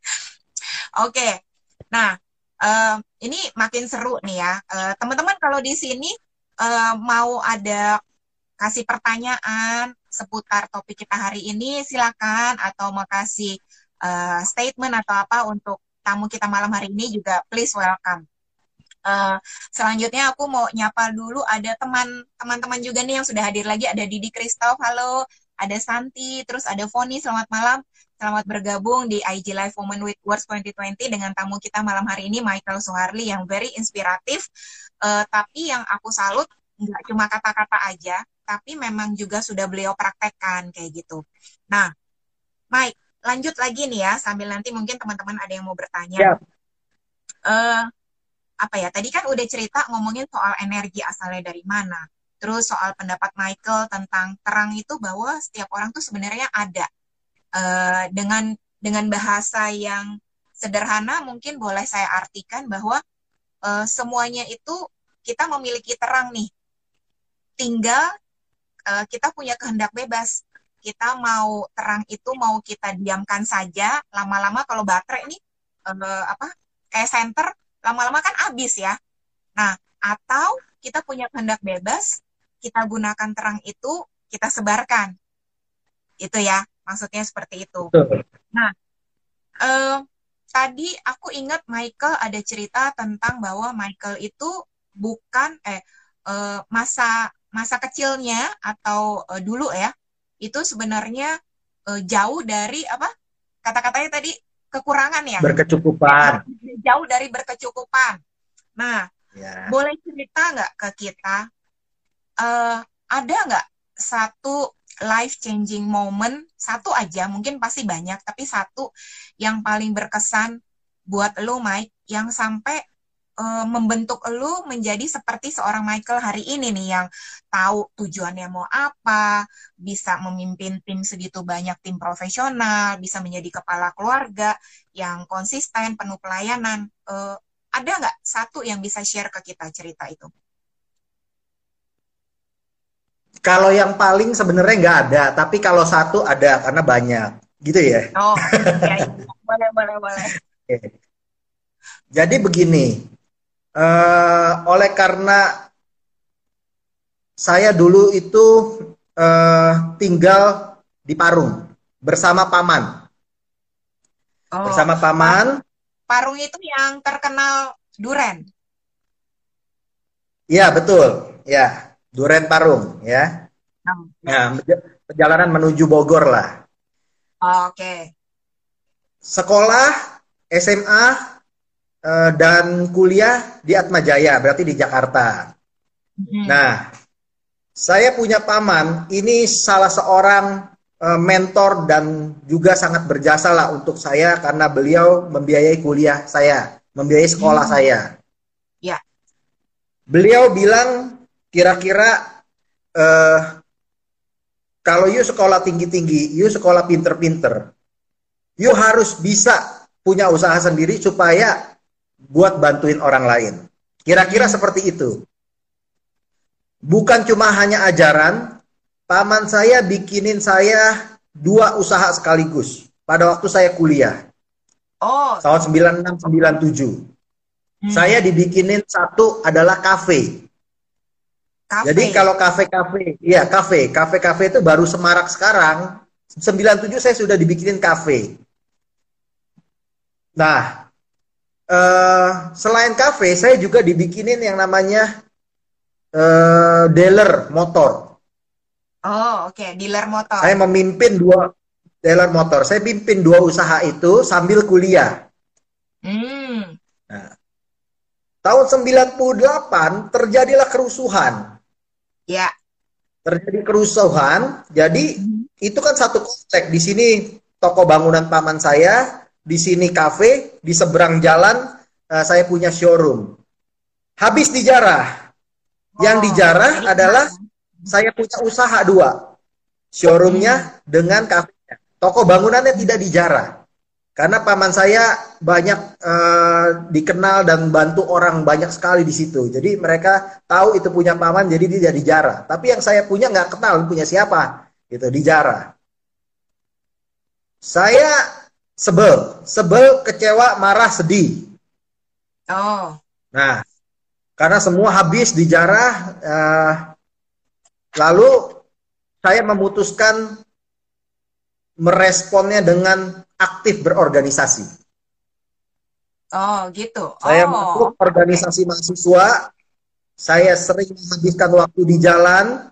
Oke, nah uh, ini makin seru nih ya, uh, teman-teman kalau di sini uh, mau ada kasih pertanyaan seputar topik kita hari ini silakan. Atau mau kasih uh, statement atau apa untuk tamu kita malam hari ini juga please welcome. Uh, selanjutnya aku mau nyapa dulu ada teman teman-teman juga nih yang sudah hadir lagi. Ada Didi Kristof, halo, ada Santi, terus ada Foni, selamat malam, selamat bergabung di IG Live Women with Words 2020 dengan tamu kita malam hari ini Michael Suharli yang very inspiratif, uh, tapi yang aku salut nggak cuma kata-kata aja, tapi memang juga sudah beliau praktekkan kayak gitu. Nah, Mike, lanjut lagi nih ya sambil nanti mungkin teman-teman ada yang mau bertanya. Yeah. Uh, apa ya tadi kan udah cerita ngomongin soal energi asalnya dari mana terus soal pendapat Michael tentang terang itu bahwa setiap orang tuh sebenarnya ada uh, dengan dengan bahasa yang sederhana mungkin boleh saya artikan bahwa uh, semuanya itu kita memiliki terang nih tinggal uh, kita punya kehendak bebas kita mau terang itu mau kita diamkan saja lama-lama kalau baterai ini uh, apa kayak center lama-lama kan habis ya. Nah, atau kita punya kehendak bebas, kita gunakan terang itu, kita sebarkan. Itu ya, maksudnya seperti itu. Nah, eh, tadi aku ingat Michael ada cerita tentang bahwa Michael itu bukan eh, eh masa masa kecilnya atau eh, dulu ya, itu sebenarnya eh, jauh dari apa? Kata-katanya tadi kekurangan ya. Berkecukupan. Jauh dari berkecukupan. Nah, ya. boleh cerita nggak ke kita, uh, ada nggak satu life changing moment, satu aja, mungkin pasti banyak, tapi satu yang paling berkesan buat lo Mike, yang sampai uh, membentuk lu menjadi seperti seorang Michael hari ini nih yang tahu tujuannya mau apa, bisa memimpin tim segitu banyak tim profesional, bisa menjadi kepala keluarga yang konsisten, penuh pelayanan. Uh, ada nggak satu yang bisa share ke kita cerita itu? Kalau yang paling sebenarnya nggak ada, tapi kalau satu ada karena banyak, gitu ya? Oh, ya, ya. boleh, boleh, boleh. Jadi begini, uh, oleh karena saya dulu itu uh, tinggal di Parung bersama paman. Oh, bersama paman. Parung itu yang terkenal duren. Iya betul, ya duren Parung, ya. Oh. Nah, perjalanan menuju Bogor lah. Oh, Oke. Okay. Sekolah SMA uh, dan kuliah di Atmajaya, berarti di Jakarta. Hmm. Nah, saya punya paman, ini salah seorang uh, mentor dan juga sangat berjasa lah untuk saya karena beliau membiayai kuliah saya, membiayai sekolah hmm. saya. Ya. Beliau bilang kira-kira uh, kalau you sekolah tinggi-tinggi, you sekolah pinter-pinter, you harus bisa punya usaha sendiri supaya buat bantuin orang lain. Kira-kira seperti itu. Bukan cuma hanya ajaran, paman saya bikinin saya dua usaha sekaligus pada waktu saya kuliah. Oh. Tahun 96 97. Hmm. Saya dibikinin satu adalah kafe. Jadi kalau kafe-kafe, iya kafe, kafe-kafe itu baru semarak sekarang. 97 saya sudah dibikinin kafe. Nah, uh, selain kafe, saya juga dibikinin yang namanya uh, dealer motor. Oh, oke, okay. dealer motor. Saya memimpin dua dealer motor. Saya pimpin dua usaha itu sambil kuliah. Hmm. Nah, tahun 98 terjadilah kerusuhan. Ya. Terjadi kerusuhan. Jadi hmm. itu kan satu komplek. Di sini toko bangunan paman saya, di sini kafe, di seberang jalan uh, saya punya showroom. Habis dijarah. Oh, Yang dijarah adalah saya punya usaha dua. Showroomnya dengan kafe Toko bangunannya tidak dijarah. Karena paman saya banyak uh, dikenal dan bantu orang banyak sekali di situ. Jadi mereka tahu itu punya paman, jadi tidak dijarah. Tapi yang saya punya nggak kenal punya siapa, gitu dijarah. Saya sebel, sebel, kecewa, marah, sedih. Oh. Nah, karena semua habis dijarah, uh, lalu saya memutuskan meresponnya dengan aktif berorganisasi. Oh, gitu. Saya oh, masuk organisasi mahasiswa. Saya sering menghabiskan waktu di jalan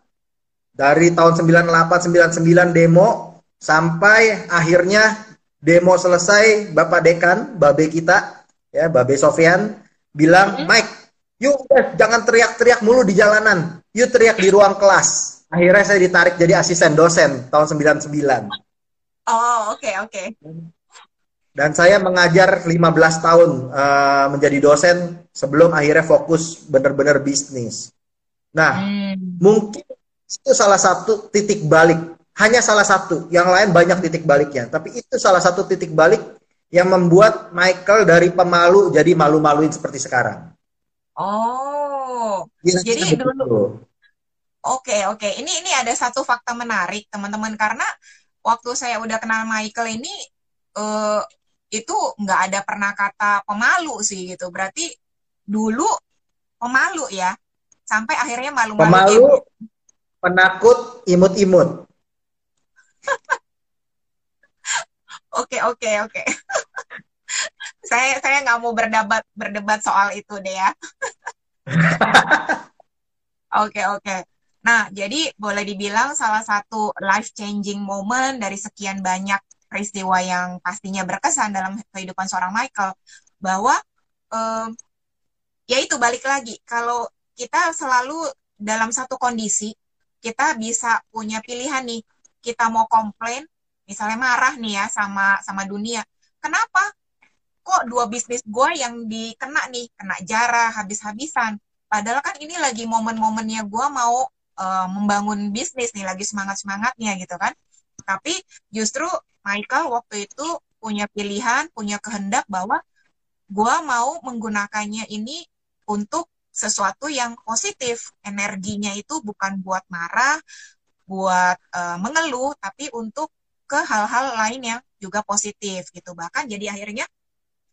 dari tahun 98 99 demo sampai akhirnya demo selesai Bapak Dekan, Babe kita, ya Babe Sofian bilang, mm -hmm. "Mike, yuk jangan teriak-teriak mulu di jalanan. Yuk teriak di ruang kelas." Akhirnya saya ditarik jadi asisten dosen tahun 99. Oh, oke, okay, oke. Okay. Dan saya mengajar 15 tahun uh, menjadi dosen sebelum akhirnya fokus benar-benar bisnis. Nah, hmm. mungkin itu salah satu titik balik. Hanya salah satu, yang lain banyak titik baliknya. Tapi itu salah satu titik balik yang membuat Michael dari pemalu jadi malu-maluin seperti sekarang. Oh, ya, jadi dulu. Oke, oke. Okay. Ini ini ada satu fakta menarik, teman-teman, karena waktu saya udah kenal Michael ini uh, itu nggak ada pernah kata pemalu sih gitu. Berarti dulu pemalu ya, sampai akhirnya malu-malu. Pemalu, penakut, imut-imut. Oke oke oke. saya saya nggak mau berdebat berdebat soal itu deh ya. Oke oke. Nah, jadi boleh dibilang salah satu life changing moment dari sekian banyak peristiwa yang pastinya berkesan dalam kehidupan seorang Michael bahwa um, ya itu balik lagi kalau kita selalu dalam satu kondisi kita bisa punya pilihan nih kita mau komplain misalnya marah nih ya sama sama dunia. Kenapa? Kok dua bisnis gue yang dikena nih kena jarah habis-habisan. Padahal kan ini lagi momen-momennya gue mau uh, membangun bisnis nih lagi semangat semangatnya gitu kan. Tapi justru Michael waktu itu punya pilihan punya kehendak bahwa gue mau menggunakannya ini untuk sesuatu yang positif. Energinya itu bukan buat marah buat uh, mengeluh tapi untuk ke hal-hal lain yang juga positif gitu bahkan jadi akhirnya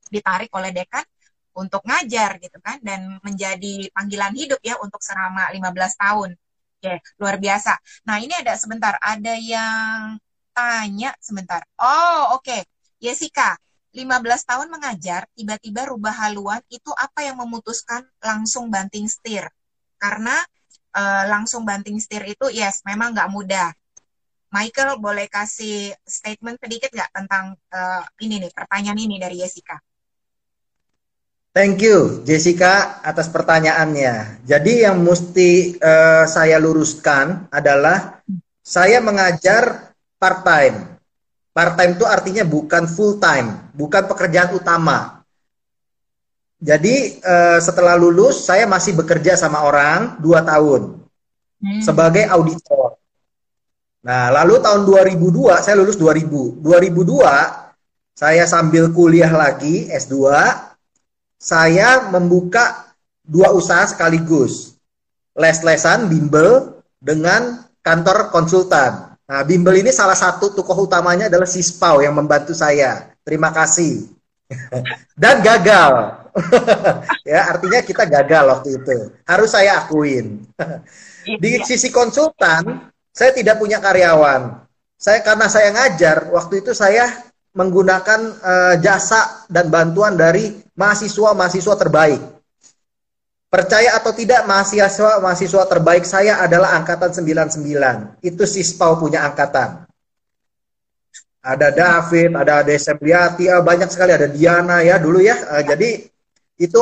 ditarik oleh dekan untuk ngajar gitu kan dan menjadi panggilan hidup ya untuk selama 15 tahun Oke, luar biasa. Nah, ini ada sebentar, ada yang tanya sebentar. Oh, oke. Okay. Jessica, 15 tahun mengajar, tiba-tiba rubah haluan, itu apa yang memutuskan langsung banting setir? Karena uh, langsung banting setir itu, yes, memang nggak mudah. Michael, boleh kasih statement sedikit nggak tentang uh, ini nih, pertanyaan ini dari Jessica? Thank you Jessica atas pertanyaannya. Jadi yang mesti uh, saya luruskan adalah saya mengajar part time. Part time itu artinya bukan full time, bukan pekerjaan utama. Jadi uh, setelah lulus saya masih bekerja sama orang dua tahun hmm. sebagai auditor. Nah lalu tahun 2002 saya lulus 2000. 2002 saya sambil kuliah lagi S2, saya membuka dua usaha sekaligus. Les-lesan bimbel dengan kantor konsultan. Nah, bimbel ini salah satu tokoh utamanya adalah Sispau yang membantu saya. Terima kasih. Dan gagal. ya, artinya kita gagal waktu itu. Harus saya akuin. Di iya. sisi konsultan, saya tidak punya karyawan. Saya karena saya ngajar, waktu itu saya menggunakan uh, jasa dan bantuan dari mahasiswa-mahasiswa terbaik. Percaya atau tidak, mahasiswa-mahasiswa terbaik saya adalah angkatan 99. Itu Sispau punya angkatan. Ada David, ada Ade Sepliati, uh, banyak sekali ada Diana ya dulu ya. Uh, jadi itu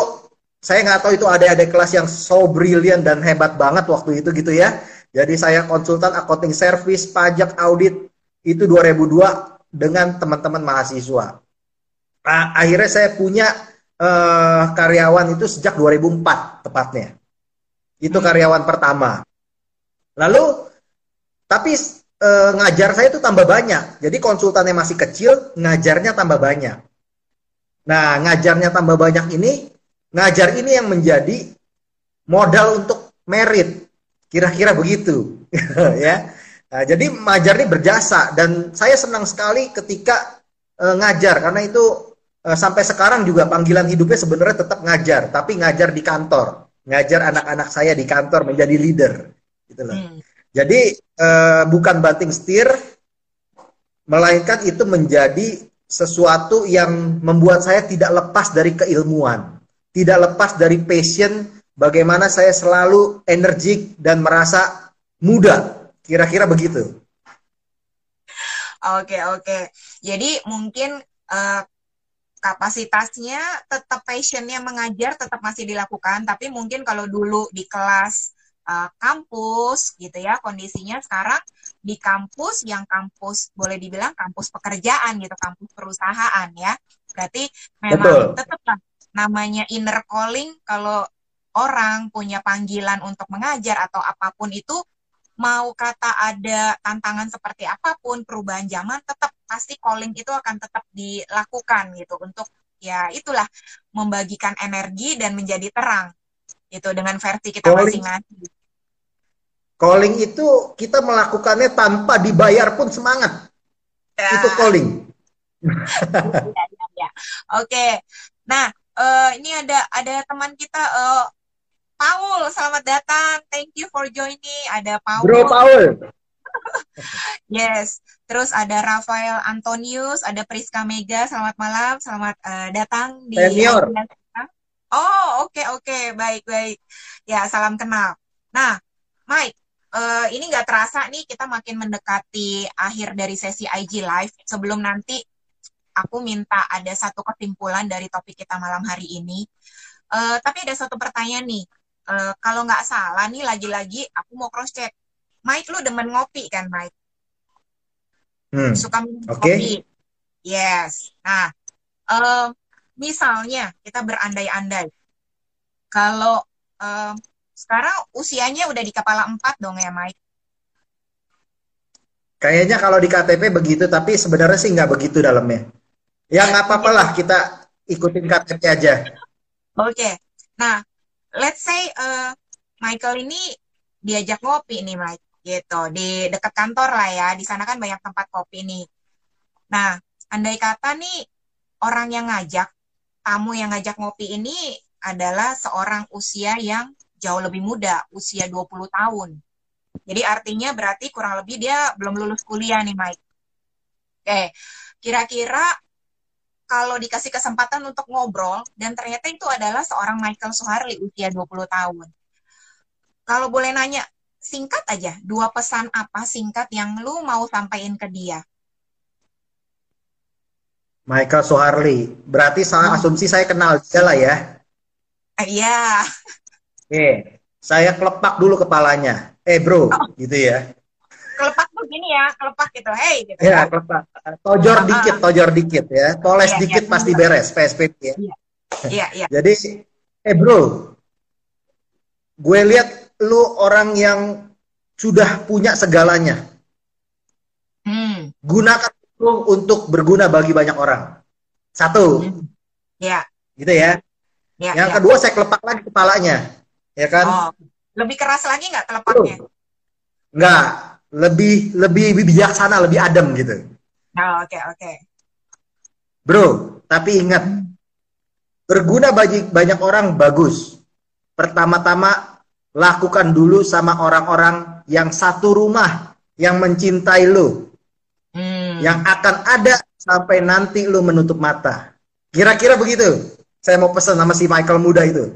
saya nggak tahu itu ada ada kelas yang so brilliant dan hebat banget waktu itu gitu ya. Jadi saya konsultan accounting service, pajak, audit itu 2002 dengan teman-teman mahasiswa. Nah, akhirnya saya punya uh, karyawan itu sejak 2004 tepatnya. Itu hmm. karyawan pertama. Lalu tapi uh, ngajar saya itu tambah banyak. Jadi konsultannya masih kecil, ngajarnya tambah banyak. Nah, ngajarnya tambah banyak ini, ngajar ini yang menjadi modal untuk merit. Kira-kira begitu, ya. Nah, jadi mengajar ini berjasa dan saya senang sekali ketika uh, ngajar karena itu uh, sampai sekarang juga panggilan hidupnya sebenarnya tetap ngajar, tapi ngajar di kantor, ngajar anak-anak saya di kantor menjadi leader, gitu loh. Hmm. Jadi uh, bukan banting setir, melainkan itu menjadi sesuatu yang membuat saya tidak lepas dari keilmuan, tidak lepas dari passion, bagaimana saya selalu energik dan merasa muda Kira-kira begitu. Oke, oke. Jadi mungkin uh, kapasitasnya tetap passionnya mengajar tetap masih dilakukan, tapi mungkin kalau dulu di kelas uh, kampus gitu ya. Kondisinya sekarang di kampus yang kampus boleh dibilang kampus pekerjaan gitu, kampus perusahaan ya. Berarti memang tetap namanya inner calling kalau orang punya panggilan untuk mengajar atau apa pun itu mau kata ada tantangan seperti apa pun perubahan zaman tetap pasti calling itu akan tetap dilakukan gitu. Untuk ya itulah membagikan energi dan menjadi terang itu dengan versi kita masing-masing. Calling itu kita melakukannya tanpa dibayar pun semangat. Ya. Itu calling. ya, ya, ya. Oke. Nah, uh, ini ada ada teman kita uh, Paul, selamat datang. Thank you for joining. Ada Paul. Bro Paul. yes. Terus ada Rafael Antonius, ada Priska Mega. Selamat malam, selamat uh, datang di Senior. Oh, oke okay, oke, okay. baik baik. Ya, salam kenal. Nah, Mike, uh, ini nggak terasa nih kita makin mendekati akhir dari sesi IG Live. Sebelum nanti aku minta ada satu kesimpulan dari topik kita malam hari ini. Uh, tapi ada satu pertanyaan nih uh, kalau nggak salah nih lagi-lagi aku mau cross check. Mike lu demen ngopi kan Mike? Hmm. Suka minum okay. kopi. Yes. Nah, uh, misalnya kita berandai-andai kalau uh, sekarang usianya udah di kepala empat dong ya Mike? Kayaknya kalau di KTP begitu, tapi sebenarnya sih nggak begitu dalamnya. Ya nggak apa-apa lah kita ikutin KTP aja. Oke. Okay. Nah, let's say uh, Michael ini diajak ngopi nih Mike gitu di dekat kantor lah ya di sana kan banyak tempat kopi nih nah andai kata nih orang yang ngajak tamu yang ngajak ngopi ini adalah seorang usia yang jauh lebih muda usia 20 tahun jadi artinya berarti kurang lebih dia belum lulus kuliah nih Mike oke kira-kira kalau dikasih kesempatan untuk ngobrol dan ternyata itu adalah seorang Michael Soharli usia 20 tahun. Kalau boleh nanya, singkat aja, dua pesan apa singkat yang lu mau sampaikan ke dia? Michael Soharli, berarti salah hmm. asumsi saya kenal dia lah ya. Uh, iya. Oke, saya kelepak dulu kepalanya. Eh bro, oh. gitu ya kelepak tuh gini ya, kelepak gitu, hey gitu. Ya, kelepak. Tojor uh, dikit, tojor dikit ya. Poles iya, dikit pasti iya. beres PSBB ya. Iya. Iya, iya. Jadi, eh bro, gue lihat lu orang yang sudah punya segalanya. Hmm. Gunakan untuk berguna bagi banyak orang. Satu. Hmm. Ya. Gitu ya. ya yang ya. kedua saya kelepak lagi kepalanya. Ya kan? Oh, lebih keras lagi nggak telepaknya? Enggak, lebih lebih bijaksana, lebih adem gitu. Oh, oke okay, oke. Okay. Bro, tapi ingat berguna bagi banyak orang bagus. Pertama-tama lakukan dulu sama orang-orang yang satu rumah yang mencintai lo. Hmm. Yang akan ada sampai nanti lo menutup mata. Kira-kira begitu. Saya mau pesan sama si Michael muda itu.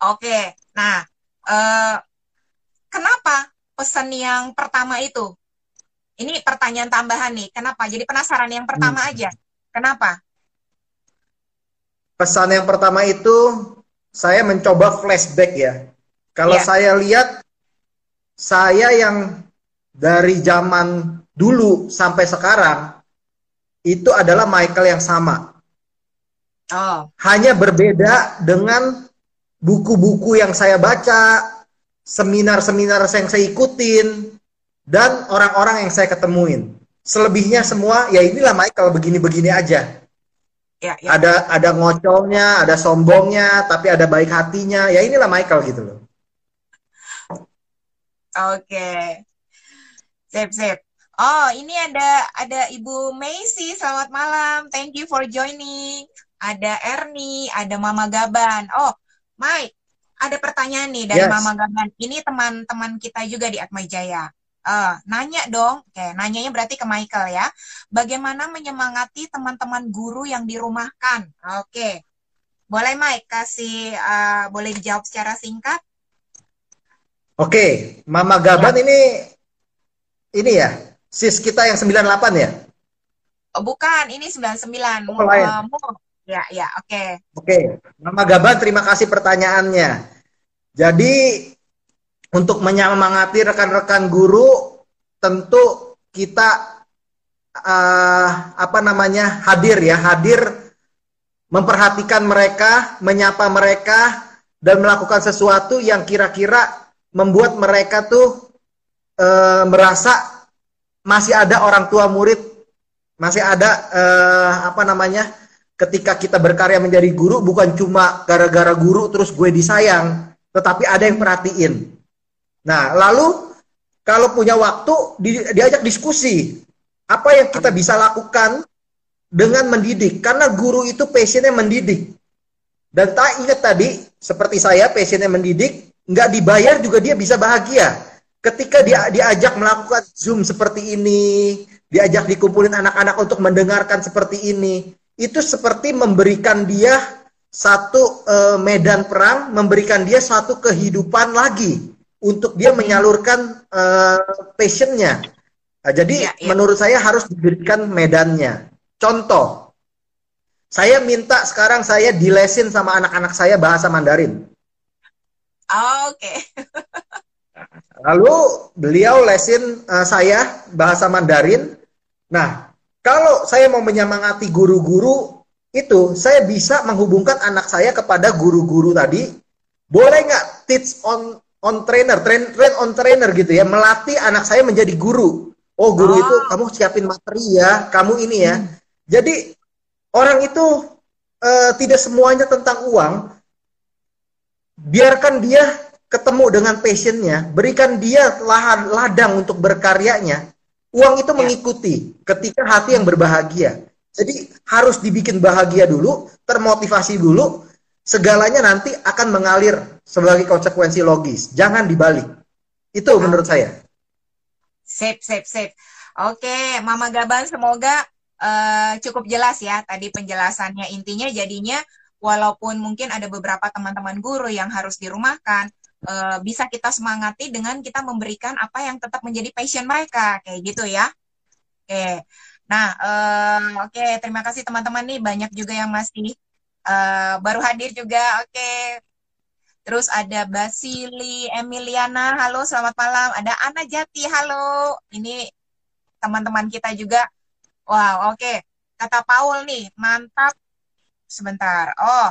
Oke, nah uh, kenapa pesan yang pertama itu? Ini pertanyaan tambahan nih. Kenapa? Jadi penasaran yang pertama hmm. aja. Kenapa? Pesan yang pertama itu saya mencoba flashback ya. Kalau yeah. saya lihat saya yang dari zaman dulu sampai sekarang itu adalah Michael yang sama. Oh. Hanya berbeda dengan buku-buku yang saya baca, seminar-seminar yang saya ikutin, dan orang-orang yang saya ketemuin. Selebihnya semua ya inilah Michael begini-begini aja. Ya, ya. Ada ada ngocolnya, ada sombongnya, tapi ada baik hatinya. Ya inilah Michael gitu loh. Oke. Sip, sip. Oh, ini ada ada Ibu Macy. Selamat malam. Thank you for joining. Ada Ernie, ada Mama Gaban. Oh, Mike, ada pertanyaan nih dari yes. Mama Gaban. Ini teman-teman kita juga di Atma Jaya. Uh, nanya dong, oke, nanyanya berarti ke Michael ya. Bagaimana menyemangati teman-teman guru yang dirumahkan? Oke, boleh Mike kasih, uh, boleh dijawab secara singkat? Oke, Mama Gaban ya. ini, ini ya, sis kita yang 98 ya? Oh, bukan, ini 99. Oh, lain. Uh, Ya, ya, oke. Okay. Oke, okay. Mama Gaban terima kasih pertanyaannya. Jadi untuk menyemangati rekan-rekan guru tentu kita uh, apa namanya hadir ya, hadir memperhatikan mereka, menyapa mereka dan melakukan sesuatu yang kira-kira membuat mereka tuh uh, merasa masih ada orang tua murid, masih ada uh, apa namanya ketika kita berkarya menjadi guru bukan cuma gara-gara guru terus gue disayang, tetapi ada yang perhatiin. Nah, lalu kalau punya waktu di, diajak diskusi apa yang kita bisa lakukan dengan mendidik karena guru itu passionnya mendidik. Dan tak ingat tadi seperti saya passionnya mendidik, nggak dibayar juga dia bisa bahagia. Ketika dia diajak melakukan Zoom seperti ini, diajak dikumpulin anak-anak untuk mendengarkan seperti ini, itu seperti memberikan dia satu uh, medan perang, memberikan dia satu kehidupan lagi untuk dia menyalurkan uh, passionnya. Nah, jadi ya, ya. menurut saya harus diberikan medannya. Contoh, saya minta sekarang saya dilesin sama anak-anak saya bahasa Mandarin. Oh, Oke. Okay. Lalu beliau lesin uh, saya bahasa Mandarin. Nah, kalau saya mau menyemangati guru-guru itu, saya bisa menghubungkan anak saya kepada guru-guru tadi. Boleh nggak teach on on trainer, train, train on trainer gitu ya, melatih anak saya menjadi guru. Oh guru oh. itu kamu siapin materi ya, kamu ini ya. Hmm. Jadi orang itu uh, tidak semuanya tentang uang. Biarkan dia ketemu dengan passionnya, berikan dia lahan ladang untuk berkaryanya. Uang itu ya. mengikuti ketika hati yang berbahagia. Jadi harus dibikin bahagia dulu, termotivasi dulu, segalanya nanti akan mengalir sebagai konsekuensi logis. Jangan dibalik. Itu menurut saya. Sip, sip, sip. Oke, Mama Gaban semoga uh, cukup jelas ya tadi penjelasannya. Intinya jadinya walaupun mungkin ada beberapa teman-teman guru yang harus dirumahkan, uh, bisa kita semangati dengan kita memberikan apa yang tetap menjadi passion mereka kayak gitu ya. Oke. Nah uh, oke terima kasih teman-teman nih banyak juga yang masih uh, baru hadir juga oke. Terus ada Basili Emiliana halo selamat malam. Ada Ana Jati halo. Ini teman-teman kita juga. Wow oke. Kata Paul nih mantap. Sebentar. Oh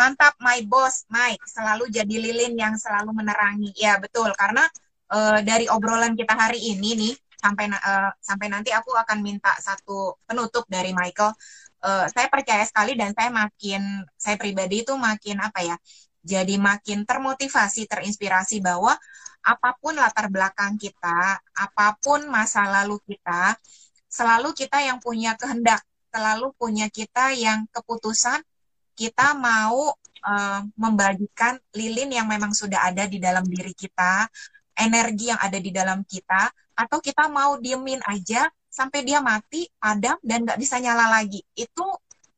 mantap my boss Mike selalu jadi lilin yang selalu menerangi ya betul karena uh, dari obrolan kita hari ini nih sampai uh, sampai nanti aku akan minta satu penutup dari Michael. Uh, saya percaya sekali dan saya makin saya pribadi itu makin apa ya? Jadi makin termotivasi, terinspirasi bahwa apa pun latar belakang kita, apa pun masa lalu kita, selalu kita yang punya kehendak, selalu punya kita yang keputusan kita mau uh, membagikan lilin yang memang sudah ada di dalam diri kita, energi yang ada di dalam kita, atau kita mau diemin aja sampai dia mati, padam, dan nggak bisa nyala lagi. Itu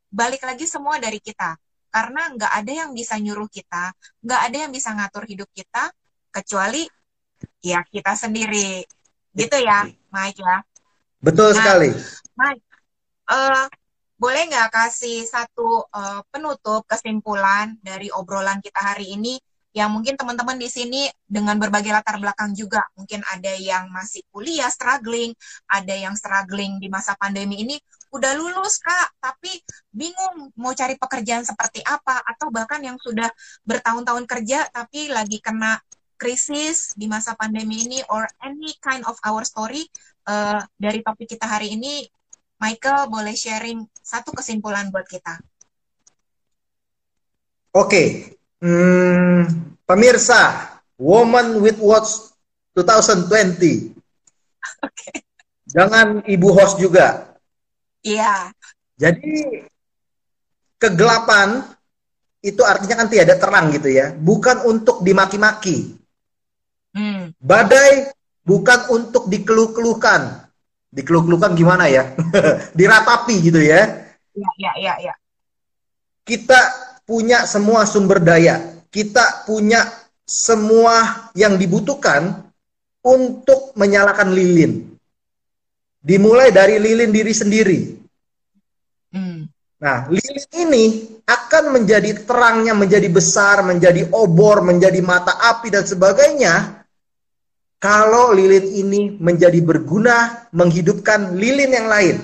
balik lagi semua dari kita. Karena nggak ada yang bisa nyuruh kita, nggak ada yang bisa ngatur hidup kita, kecuali ya kita sendiri. Gitu ya, Mike ya. Betul nah, sekali. Mike, uh, boleh nggak kasih satu uh, penutup kesimpulan dari obrolan kita hari ini? Yang mungkin teman-teman di sini dengan berbagai latar belakang juga. Mungkin ada yang masih kuliah struggling, ada yang struggling di masa pandemi ini. Udah lulus kak tapi bingung mau cari pekerjaan seperti apa. Atau bahkan yang sudah bertahun-tahun kerja tapi lagi kena krisis di masa pandemi ini or any kind of our story uh, dari topik kita hari ini Michael boleh sharing satu kesimpulan buat kita. Oke, okay. hmm, pemirsa, Woman with Watch 2020. Oke. Okay. Jangan ibu host juga. Iya. Yeah. Jadi kegelapan itu artinya kan tiada terang gitu ya, bukan untuk dimaki-maki. Hmm. Badai bukan untuk dikeluh-keluhkan, dikeluh-keluhkan gimana ya? Diratapi gitu ya. Iya, iya, iya, ya. Kita punya semua sumber daya. Kita punya semua yang dibutuhkan untuk menyalakan lilin. Dimulai dari lilin diri sendiri. Hmm. Nah, lilin ini akan menjadi terangnya, menjadi besar, menjadi obor, menjadi mata api dan sebagainya kalau lilin ini menjadi berguna menghidupkan lilin yang lain.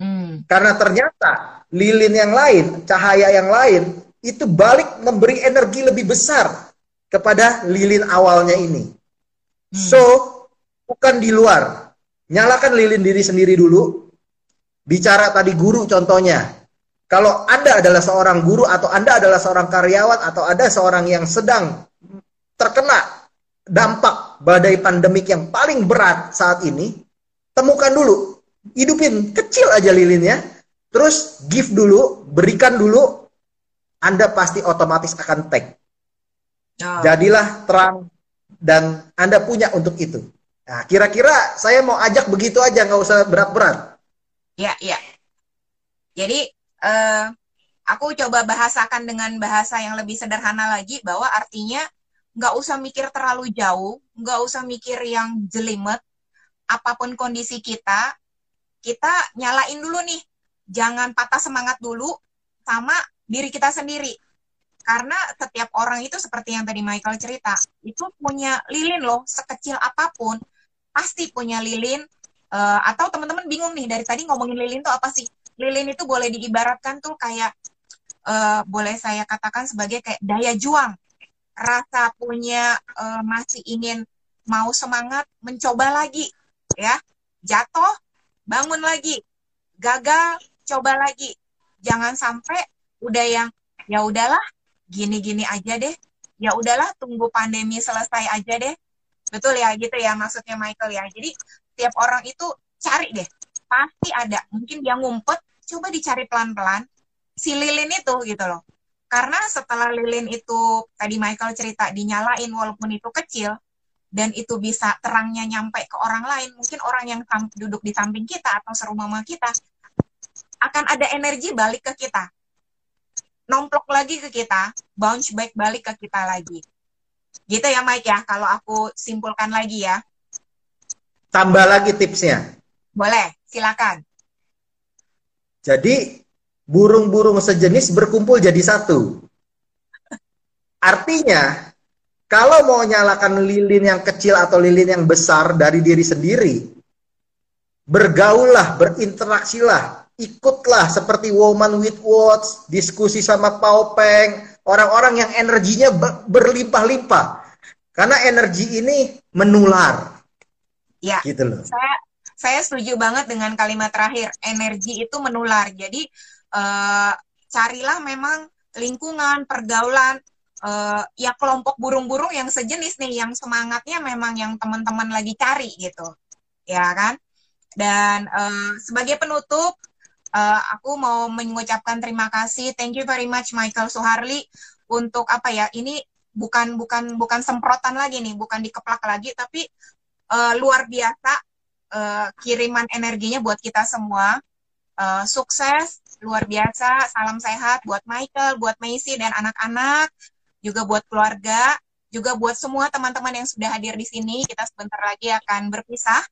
Hmm. Karena ternyata lilin yang lain, cahaya yang lain, itu balik memberi energi lebih besar kepada lilin awalnya ini. Hmm. So, bukan di luar. Nyalakan lilin diri sendiri dulu. Bicara tadi guru contohnya. Kalau Anda adalah seorang guru atau Anda adalah seorang karyawan atau ada seorang yang sedang terkena dampak badai pandemik yang paling berat saat ini, temukan dulu, hidupin kecil aja lilinnya, terus give dulu, berikan dulu, Anda pasti otomatis akan tag. Oh. Jadilah terang dan Anda punya untuk itu. Nah, kira-kira saya mau ajak begitu aja, nggak usah berat-berat. Ya, ya. Jadi, uh, aku coba bahasakan dengan bahasa yang lebih sederhana lagi, bahwa artinya nggak usah mikir terlalu jauh, nggak usah mikir yang jelimet. Apa pun kondisi kita, kita nyalain dulu nih. Jangan patah semangat dulu sama diri kita sendiri. Karena setiap orang itu seperti yang tadi Michael cerita, itu punya lilin loh, sekecil apa pun, pasti punya lilin. Uh, atau teman-teman bingung nih, dari tadi ngomongin lilin itu apa sih? Lilin itu boleh diibaratkan tuh kayak, uh, boleh saya katakan sebagai kayak daya juang rasa punya uh, masih ingin mau semangat mencoba lagi ya. Jatuh bangun lagi. Gagal coba lagi. Jangan sampai udah yang ya udahlah gini-gini aja deh. Ya udahlah tunggu pandemi selesai aja deh. Betul ya gitu ya maksudnya Michael ya. Jadi tiap orang itu cari deh. Pasti ada. Mungkin dia ngumpet coba dicari pelan-pelan. Si lilin itu gitu loh karena setelah lilin itu tadi Michael cerita dinyalain walaupun itu kecil dan itu bisa terangnya nyampe ke orang lain, mungkin orang yang duduk di samping kita atau serumah sama kita akan ada energi balik ke kita. Nomplok lagi ke kita, bounce back balik ke kita lagi. Gitu ya Mike ya, kalau aku simpulkan lagi ya. Tambah lagi tipsnya. Boleh, silakan. Jadi burung-burung sejenis berkumpul jadi satu. Artinya, kalau mau nyalakan lilin yang kecil atau lilin yang besar dari diri sendiri, bergaullah, berinteraksilah, ikutlah seperti Woman with Watch, diskusi sama Pau Peng, orang-orang yang energinya berlimpah-limpah. Karena energi ini menular. Ya, gitu loh. Saya saya setuju banget dengan kalimat terakhir, energi itu menular. Jadi uh, carilah memang lingkungan, pergaulan, uh, ya kelompok burung-burung yang sejenis nih, yang semangatnya memang yang teman-teman lagi cari gitu, ya kan? Dan uh, sebagai penutup, uh, aku mau mengucapkan terima kasih, thank you very much Michael Suharli untuk apa ya? Ini bukan bukan bukan semprotan lagi nih, bukan dikeplak lagi, tapi uh, luar biasa uh, kiriman energinya buat kita semua. Uh, sukses, luar biasa, salam sehat buat Michael, buat Macy dan anak-anak, juga buat keluarga, juga buat semua teman-teman yang sudah hadir di sini. Kita sebentar lagi akan berpisah